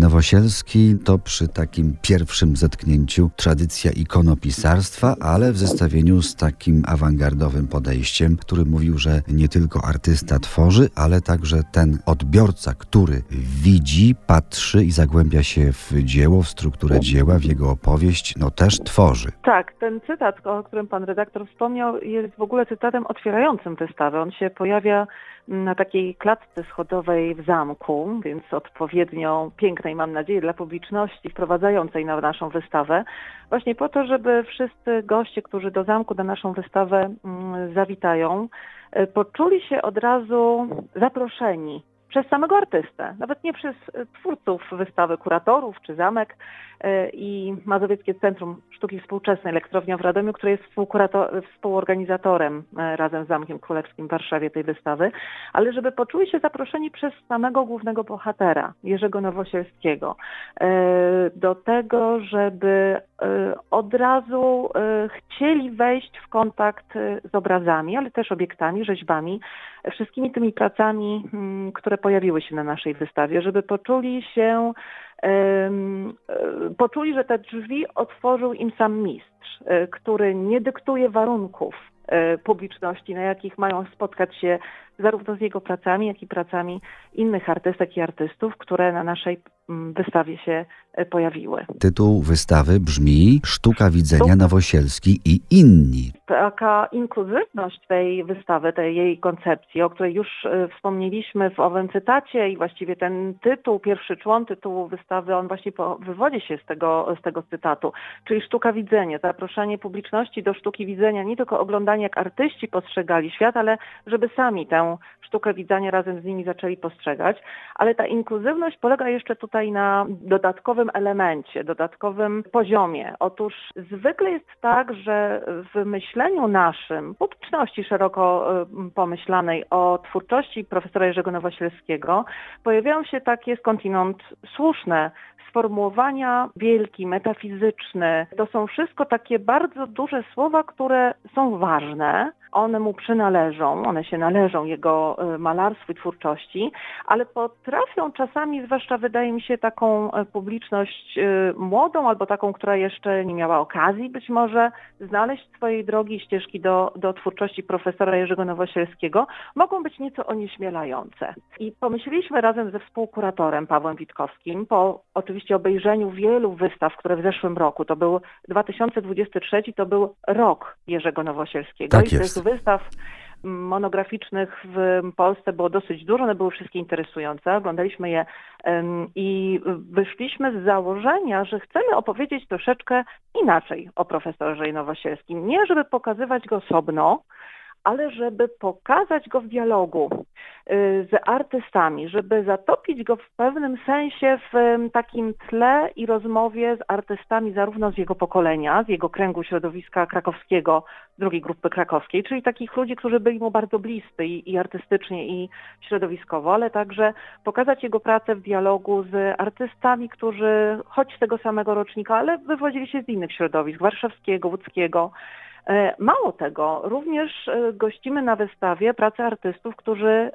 Nowosielski to przy takim pierwszym zetknięciu tradycja ikonopisarstwa, ale w zestawieniu z takim awangardowym podejściem, który mówił, że nie tylko artysta tworzy, ale także ten odbiorca, który widzi, patrzy i zagłębia się w dzieło, w strukturę dzieła, w jego opowieść, no też tworzy. Tak, ten cytat, o którym pan redaktor wspomniał, jest w ogóle cytatem otwierającym wystawę. On się pojawia na takiej klatce schodowej w zamku, więc odpowiednio pięknej, mam nadzieję, dla publiczności wprowadzającej na naszą wystawę, właśnie po to, żeby wszyscy goście, którzy do zamku na naszą wystawę mm, zawitają, e, poczuli się od razu zaproszeni przez samego artystę, nawet nie przez twórców wystawy, kuratorów czy zamek e, i Mazowieckie Centrum Sztuki Współczesnej Elektrownia w Radomiu, które jest współorganizatorem e, razem z Zamkiem Królewskim w Warszawie tej wystawy, ale żeby poczuli się zaproszeni przez samego głównego bohatera, Jerzego Nowosielskiego, do tego, żeby od razu chcieli wejść w kontakt z obrazami, ale też obiektami, rzeźbami, wszystkimi tymi pracami, mm, które pojawiły się na naszej wystawie, żeby poczuli się, e, poczuli, że te drzwi otworzył im sam mistrz, e, który nie dyktuje warunków e, publiczności, na jakich mają spotkać się zarówno z jego pracami, jak i pracami innych artystek i artystów, które na naszej wystawie się e, pojawiły. Tytuł wystawy brzmi Sztuka widzenia Nowosielski i inni. Taka inkluzywność tej wystawy, tej jej koncepcji, o której już e, wspomnieliśmy w owym cytacie i właściwie ten tytuł, pierwszy człon tytułu wystawy, on właśnie wywodzi się z tego, z tego cytatu, czyli sztuka widzenia, zaproszenie publiczności do sztuki widzenia, nie tylko oglądanie jak artyści postrzegali świat, ale żeby sami tę sztukę widzenia razem z nimi zaczęli postrzegać, ale ta inkluzywność polega jeszcze tutaj na dodatkowym elemencie, dodatkowym poziomie. Otóż zwykle jest tak, że w myśleniu naszym, publiczności szeroko pomyślanej o twórczości profesora Jerzego Nowosielskiego, pojawiają się takie skądinąd słuszne sformułowania wielki, metafizyczny. To są wszystko takie bardzo duże słowa, które są ważne, one mu przynależą, one się należą jego e, malarstwu i twórczości, ale potrafią czasami, zwłaszcza wydaje mi się taką e, publiczność e, młodą albo taką, która jeszcze nie miała okazji być może znaleźć swojej drogi i ścieżki do, do twórczości profesora Jerzego Nowosielskiego, mogą być nieco onieśmielające. I pomyśleliśmy razem ze współkuratorem Pawłem Witkowskim po oczywiście obejrzeniu wielu wystaw, które w zeszłym roku, to był 2023, to był rok Jerzego Nowosielskiego. Tak jest wystaw monograficznych w Polsce było dosyć dużo, one były wszystkie interesujące, oglądaliśmy je i wyszliśmy z założenia, że chcemy opowiedzieć troszeczkę inaczej o profesorze Nowosielskim. Nie, żeby pokazywać go osobno, ale żeby pokazać go w dialogu y, z artystami, żeby zatopić go w pewnym sensie w takim tle i rozmowie z artystami zarówno z jego pokolenia, z jego kręgu środowiska krakowskiego, drugiej grupy krakowskiej, czyli takich ludzi, którzy byli mu bardzo bliscy i, i artystycznie, i środowiskowo, ale także pokazać jego pracę w dialogu z artystami, którzy choć z tego samego rocznika, ale wywodzili się z innych środowisk, warszawskiego, łódzkiego, mało tego, również e, gościmy na wystawie pracę artystów, którzy e,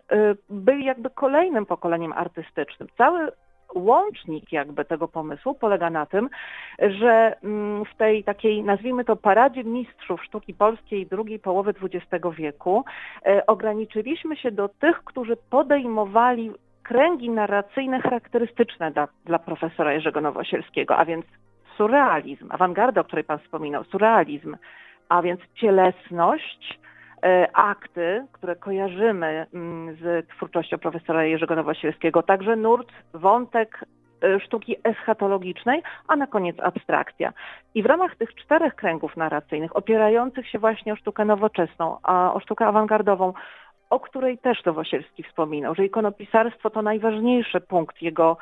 byli jakby kolejnym pokoleniem artystycznym. Cały łącznik jakby tego pomysłu polega na tym, że mm, w tej takiej, nazwijmy to, paradzie mistrzów sztuki polskiej drugiej połowy XX wieku ograniczyliśmy się do tych, którzy podejmowali kręgi narracyjne charakterystyczne dla, dla profesora Jerzego Nowosielskiego, a więc surrealizm, awangarda, o której Pan wspominał, surrealizm, a więc cielesność, e, akty, które kojarzymy mm, z twórczością profesora Jerzego Nowosielskiego, także nurt, wątek e, sztuki eschatologicznej, a na koniec abstrakcja. I w ramach tych czterech kręgów narracyjnych, opierających się właśnie o sztukę nowoczesną, a o sztukę awangardową, o której też Nowosielski wspominał, że ikonopisarstwo to najważniejszy punkt jego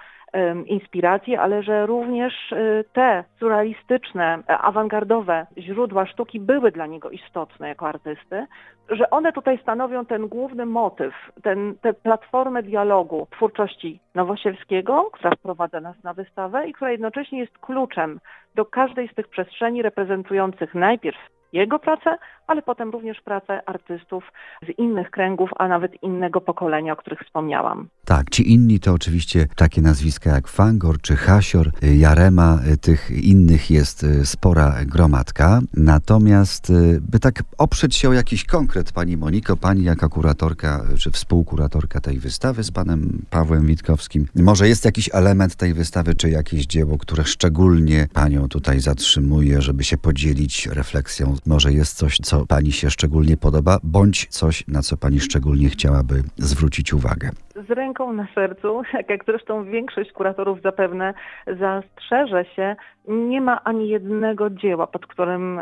inspiracji, ale że również y, te surrealistyczne, awangardowe źródła sztuki były dla niego istotne jako artysty, że one tutaj stanowią ten główny motyw, ten, tę platformę dialogu twórczości Nowosielskiego, która wprowadza nas na wystawę i która jednocześnie jest kluczem do każdej z tych przestrzeni reprezentujących najpierw jego pracę, ale potem również prace artystów z innych kręgów, a nawet innego pokolenia, o których wspomniałam. Tak, ci inni to oczywiście takie nazwiska jak Fangor czy Hasior, Jarema, tych innych jest spora gromadka. Natomiast, by tak oprzeć się o jakiś konkret, Pani Moniko, Pani jako kuratorka czy współkuratorka tej wystawy z Panem Pawłem Witkowskim, może jest jakiś element tej wystawy, czy jakieś dzieło, które szczególnie Panią tutaj zatrzymuje, żeby się podzielić refleksją? Może jest coś, co Pani się szczególnie podoba, bądź coś, na co Pani szczególnie chciałaby zwrócić uwagę? Z ręką na sercu, jak zresztą większość kuratorów zapewne zastrzeże się, nie ma ani jednego dzieła, pod którym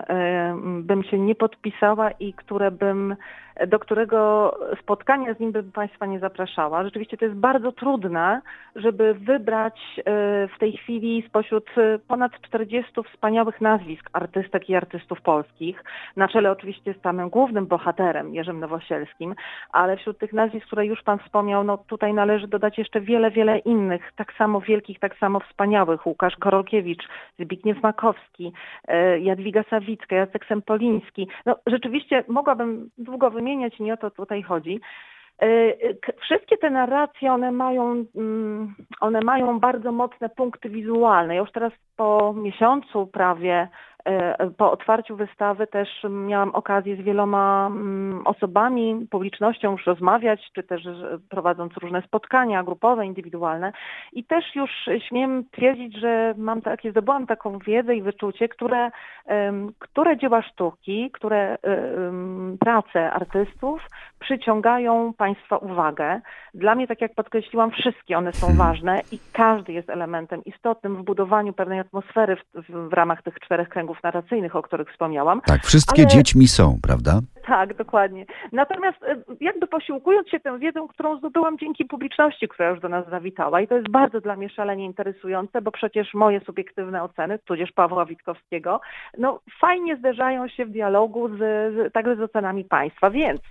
bym się nie podpisała i które bym, do którego spotkania z nim bym Państwa nie zapraszała. Rzeczywiście to jest bardzo trudne, żeby wybrać e, w tej chwili spośród ponad 40 wspaniałych nazwisk artystek i artystów polskich, na czele oczywiście z samym głównym bohaterem, Jerzym Nowosielskim, ale wśród tych nazwisk, które już Pan wspomniał, no tutaj należy dodać jeszcze wiele, wiele innych, tak samo wielkich, tak samo wspaniałych. Łukasz Korolkiewicz, Zbigniew Makowski, e, Jadwiga Sawicka, Jacek Sempoliński. No rzeczywiście mogłabym długo wymieniać, nie o to tutaj chodzi. E, wszystkie te narracje, one mają, mm, one mają bardzo mocne punkty wizualne. Ja już teraz po miesiącu prawie po otwarciu wystawy też miałam okazję z wieloma mm, osobami, publicznością już rozmawiać, czy też prowadząc różne spotkania grupowe, indywidualne i też już śmiem twierdzić, że mam takie, zdobyłam taką wiedzę i wyczucie, które, które dzieła sztuki, które prace artystów przyciągają Państwa uwagę. Dla mnie, tak jak podkreśliłam, wszystkie one są ważne i każdy jest elementem istotnym w budowaniu pewnej atmosfery w, w ramach tych czterech kręgów narracyjnych, o których wspomniałam. Tak, wszystkie Ale... dziećmi są, prawda? Tak, dokładnie. Natomiast e, jakby posiłkując się tę wiedzą, którą zdobyłam dzięki publiczności, która już do nas zawitała i to jest bardzo dla mnie szalenie interesujące, bo przecież moje subiektywne oceny, tudzież Pawła Witkowskiego, no fajnie zderzają się w dialogu z, z także z ocenami państwa, więc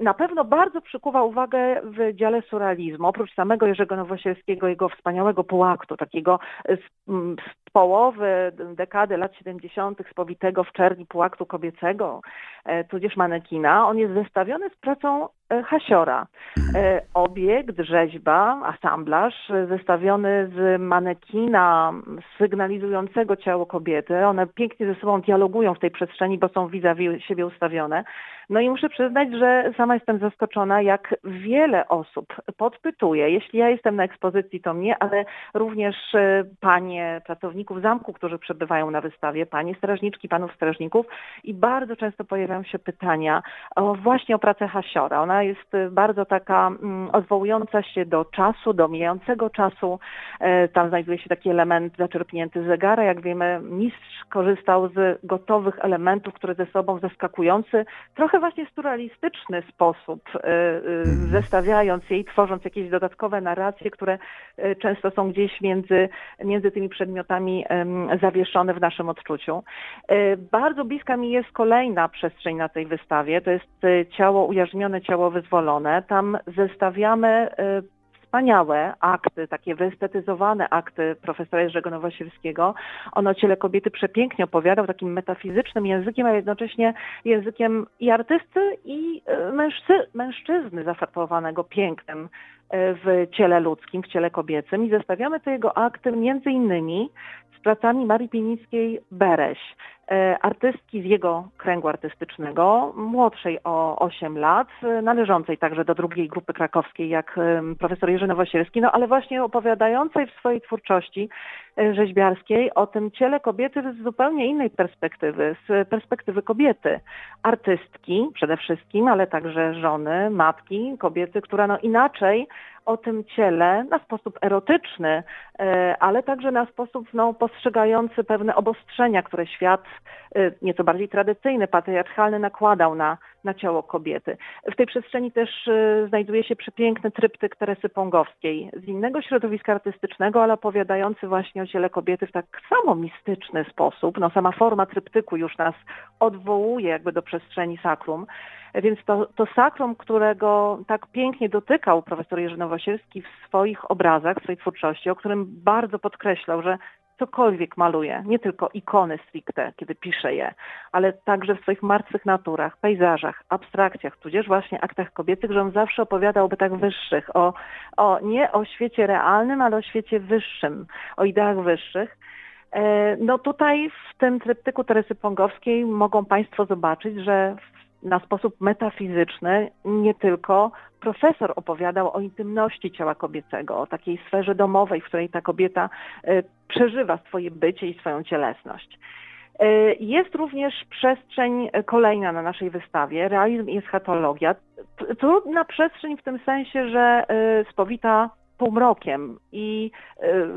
na pewno bardzo przykuwa uwagę w dziale surrealizmu, oprócz samego Jerzego Nowosielskiego, jego wspaniałego półaktu, takiego z, z połowy dekady lat 70. spowitego w czerni półaktu kobiecego, e, tudzież manekina. On jest zestawiony z pracą e, Hasiora. Obiekt, rzeźba, asamblaż zestawiony z manekina sygnalizującego ciało kobiety. One pięknie ze sobą dialogują w tej przestrzeni, bo są vis-a-vis siebie ustawione. No i muszę przyznać, że sama jestem zaskoczona, jak wiele osób podpytuje, jeśli ja jestem na ekspozycji, to mnie, ale również e, panie pracowników zamku, którzy przebywają na wystawie, panie strażniczki, panów strażników i bardzo często pojawiają się pytania o, właśnie o pracę Hasiora. Ona jest bardzo taka mm, odwołująca się do czasu, do mijającego czasu. E, tam znajduje się taki element zaczerpnięty z zegara. Jak wiemy, mistrz korzystał z gotowych elementów, które ze sobą zaskakujący, trochę właśnie surrealistyczny sposób, y, y, mhm. zestawiając je i tworząc jakieś dodatkowe narracje, które y, często są gdzieś między, między tymi przedmiotami zawieszone w naszym odczuciu. Bardzo bliska mi jest kolejna przestrzeń na tej wystawie, to jest ciało ujarzmione, ciało wyzwolone. Tam zestawiamy wspaniałe akty, takie wyestetyzowane akty profesora Jerzego Nowosielskiego. On o ciele kobiety przepięknie opowiadał takim metafizycznym językiem, a jednocześnie językiem i artysty, i e, mężczy mężczyzny zafarbowanego pięknem e, w ciele ludzkim, w ciele kobiecym i zestawiamy te jego akty między innymi z pracami Marii Pinickiej-Bereś. E, artystki z jego kręgu artystycznego, młodszej o 8 lat, e, należącej także do drugiej grupy krakowskiej jak profesor Jerzy Nowosielski, no ale właśnie opowiadającej w swojej twórczości e, rzeźbiarskiej o tym ciele kobiety z zupełnie innej perspektywy, z perspektywy kobiety, artystki przede wszystkim, ale także żony, matki, kobiety, która no inaczej o tym ciele na sposób erotyczny, ale także na sposób no, postrzegający pewne obostrzenia, które świat Y, nieco bardziej tradycyjny, patriarchalny nakładał na, na ciało kobiety. W tej przestrzeni też y, znajduje się przepiękny tryptyk Teresy Pongowskiej z innego środowiska artystycznego, ale opowiadający właśnie o ciele kobiety w tak samo mistyczny sposób. No, sama forma tryptyku już nas odwołuje jakby do przestrzeni sakrum. Więc to, to sakrum, którego tak pięknie dotykał profesor Jerzy Nowosielski w swoich obrazach, w swojej twórczości, o którym bardzo podkreślał, że cokolwiek maluje, nie tylko ikony stricte, kiedy pisze je, ale także w swoich martwych naturach, pejzażach, abstrakcjach, tudzież właśnie aktach kobiecych, że on zawsze opowiadał o bytach wyższych, o, o, nie o świecie realnym, ale o świecie wyższym, o ideach wyższych. E, no tutaj w tym tryptyku Teresy Pongowskiej mogą Państwo zobaczyć, że na sposób metafizyczny nie tylko profesor opowiadał o intymności ciała kobiecego, o takiej sferze domowej, w której ta kobieta e, przeżywa swoje bycie i swoją cielesność. E, jest również przestrzeń kolejna na naszej wystawie, realizm i eschatologia. Trudna przestrzeń w tym sensie, że spowita półmrokiem i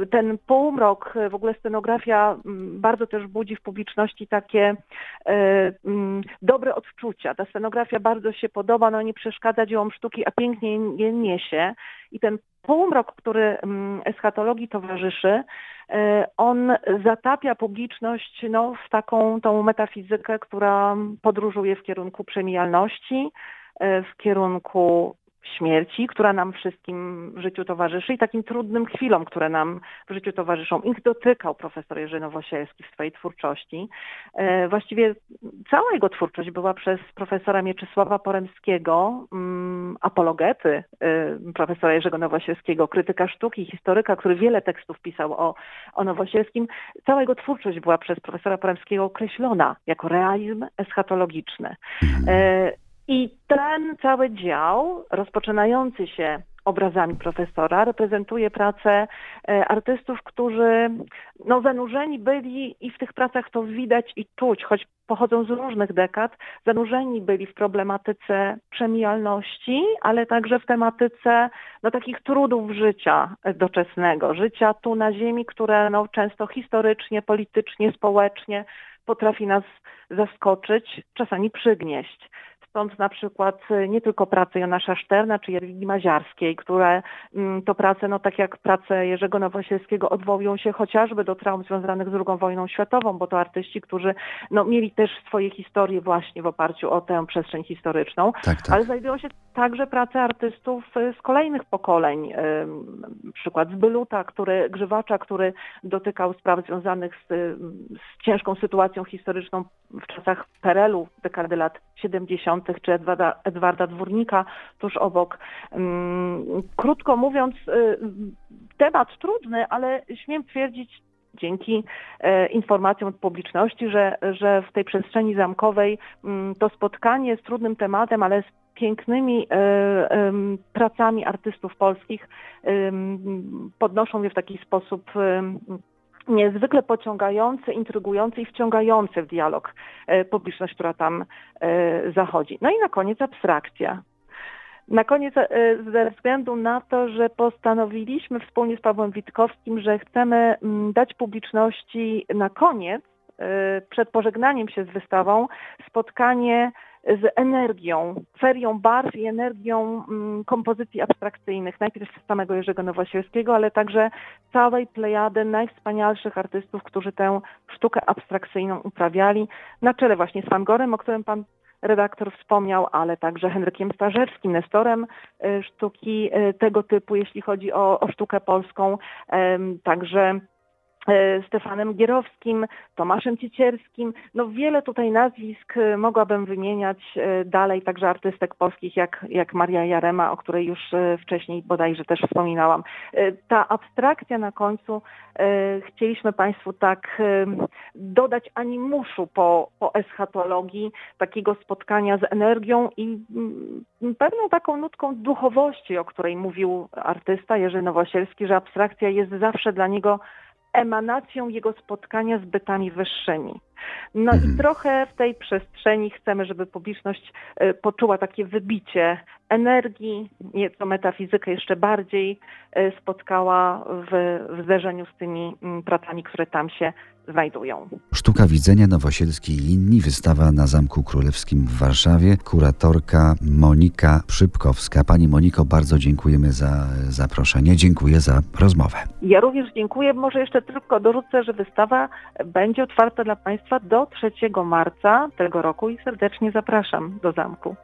y, ten półmrok, w ogóle scenografia mm, bardzo też budzi w publiczności takie y, mm, dobre odczucia. Ta scenografia bardzo się podoba, no nie przeszkadza dziełom sztuki, a pięknie je niesie i ten półmrok, który mm, eschatologii towarzyszy, y, on zatapia publiczność no, w taką tą metafizykę, która podróżuje w kierunku przemijalności, w kierunku śmierci, która nam wszystkim w życiu towarzyszy i takim trudnym chwilom, które nam w życiu towarzyszą. Ich dotykał profesor Jerzy Nowosielski w swojej twórczości. E, właściwie cała jego twórczość była przez profesora Mieczysława Poremskiego, mm, apologety e, profesora Jerzego Nowosielskiego, krytyka sztuki, historyka, który wiele tekstów pisał o, o Nowosielskim. Cała jego twórczość była przez profesora Poremskiego określona jako realizm eschatologiczny. I ten cały dział, rozpoczynający się obrazami profesora, reprezentuje pracę e, artystów, którzy no, zanurzeni byli i w tych pracach to widać i czuć, choć pochodzą z różnych dekad, zanurzeni byli w problematyce przemijalności, ale także w tematyce no, takich trudów życia doczesnego, życia tu na ziemi, które no, często historycznie, politycznie, społecznie potrafi nas zaskoczyć, czasami przygnieść. Stąd na przykład y, nie tylko prace Jonasza Szterna czy Jadwigi Maziarskiej, które mm, to prace, no tak jak prace Jerzego Nowosielskiego odwołują się chociażby do traum związanych z II wojną światową, bo to artyści, którzy no, mieli też swoje historie właśnie w oparciu o tę przestrzeń historyczną, tak, tak. ale znajdują się także prace artystów y, z kolejnych pokoleń. Przykład z Byluta, który, Grzywacza, który dotykał spraw związanych z, z ciężką sytuacją historyczną w czasach Perelu, dekady lat 70., czy Edwarda, Edwarda Dwórnika tuż obok. Krótko mówiąc, y, temat trudny, ale śmiem twierdzić, dzięki e, informacjom od publiczności, że, że w tej przestrzeni zamkowej to spotkanie z trudnym tematem, ale z pięknymi e, e, pracami artystów polskich podnoszą je w taki sposób niezwykle pociągający, intrygujący i wciągający w dialog e, publiczność, która tam zachodzi. No i na koniec abstrakcja. Na koniec ze względu na to, że postanowiliśmy wspólnie z Pawłem Witkowskim, że chcemy dać publiczności na koniec, przed pożegnaniem się z wystawą, spotkanie z energią, ferią barw i energią mm, kompozycji abstrakcyjnych, najpierw samego Jerzego Nowosielskiego, ale także całej plejady najwspanialszych artystów, którzy tę sztukę abstrakcyjną uprawiali, na czele właśnie z Van Gorem, o którym pan redaktor wspomniał, ale także Henrykiem Starzewskim, nestorem y, sztuki y, tego typu, jeśli chodzi o, o sztukę polską, także E, Stefanem Gierowskim, Tomaszem Ciecierskim. No wiele tutaj nazwisk e, mogłabym wymieniać e, dalej, także artystek polskich jak, jak Maria Jarema, o której już wcześniej bodajże też wspominałam. Ta abstrakcja na końcu chcieliśmy Państwu tak dodać animuszu po, po eschatologii, takiego spotkania z energią i mm, pewną taką nutką duchowości, o której mówił artysta Jerzy Nowosielski, że abstrakcja jest zawsze dla niego emanacją jego spotkania z bytami wyższymi. No mhm. i trochę w tej przestrzeni chcemy, żeby publiczność e, poczuła takie wybicie energii, nieco metafizykę jeszcze bardziej e, spotkała w, w zderzeniu z tymi mm, pracami, które tam się znajdują. Sztuka widzenia Nowosielski i inni, wystawa na Zamku Królewskim w Warszawie, kuratorka Monika Przypkowska. Pani Moniko, bardzo dziękujemy za zaproszenie, dziękuję za rozmowę. Ja również dziękuję. Może jeszcze tylko dorzucę, że wystawa będzie otwarta dla Państwa do 3 marca tego roku i serdecznie zapraszam do zamku.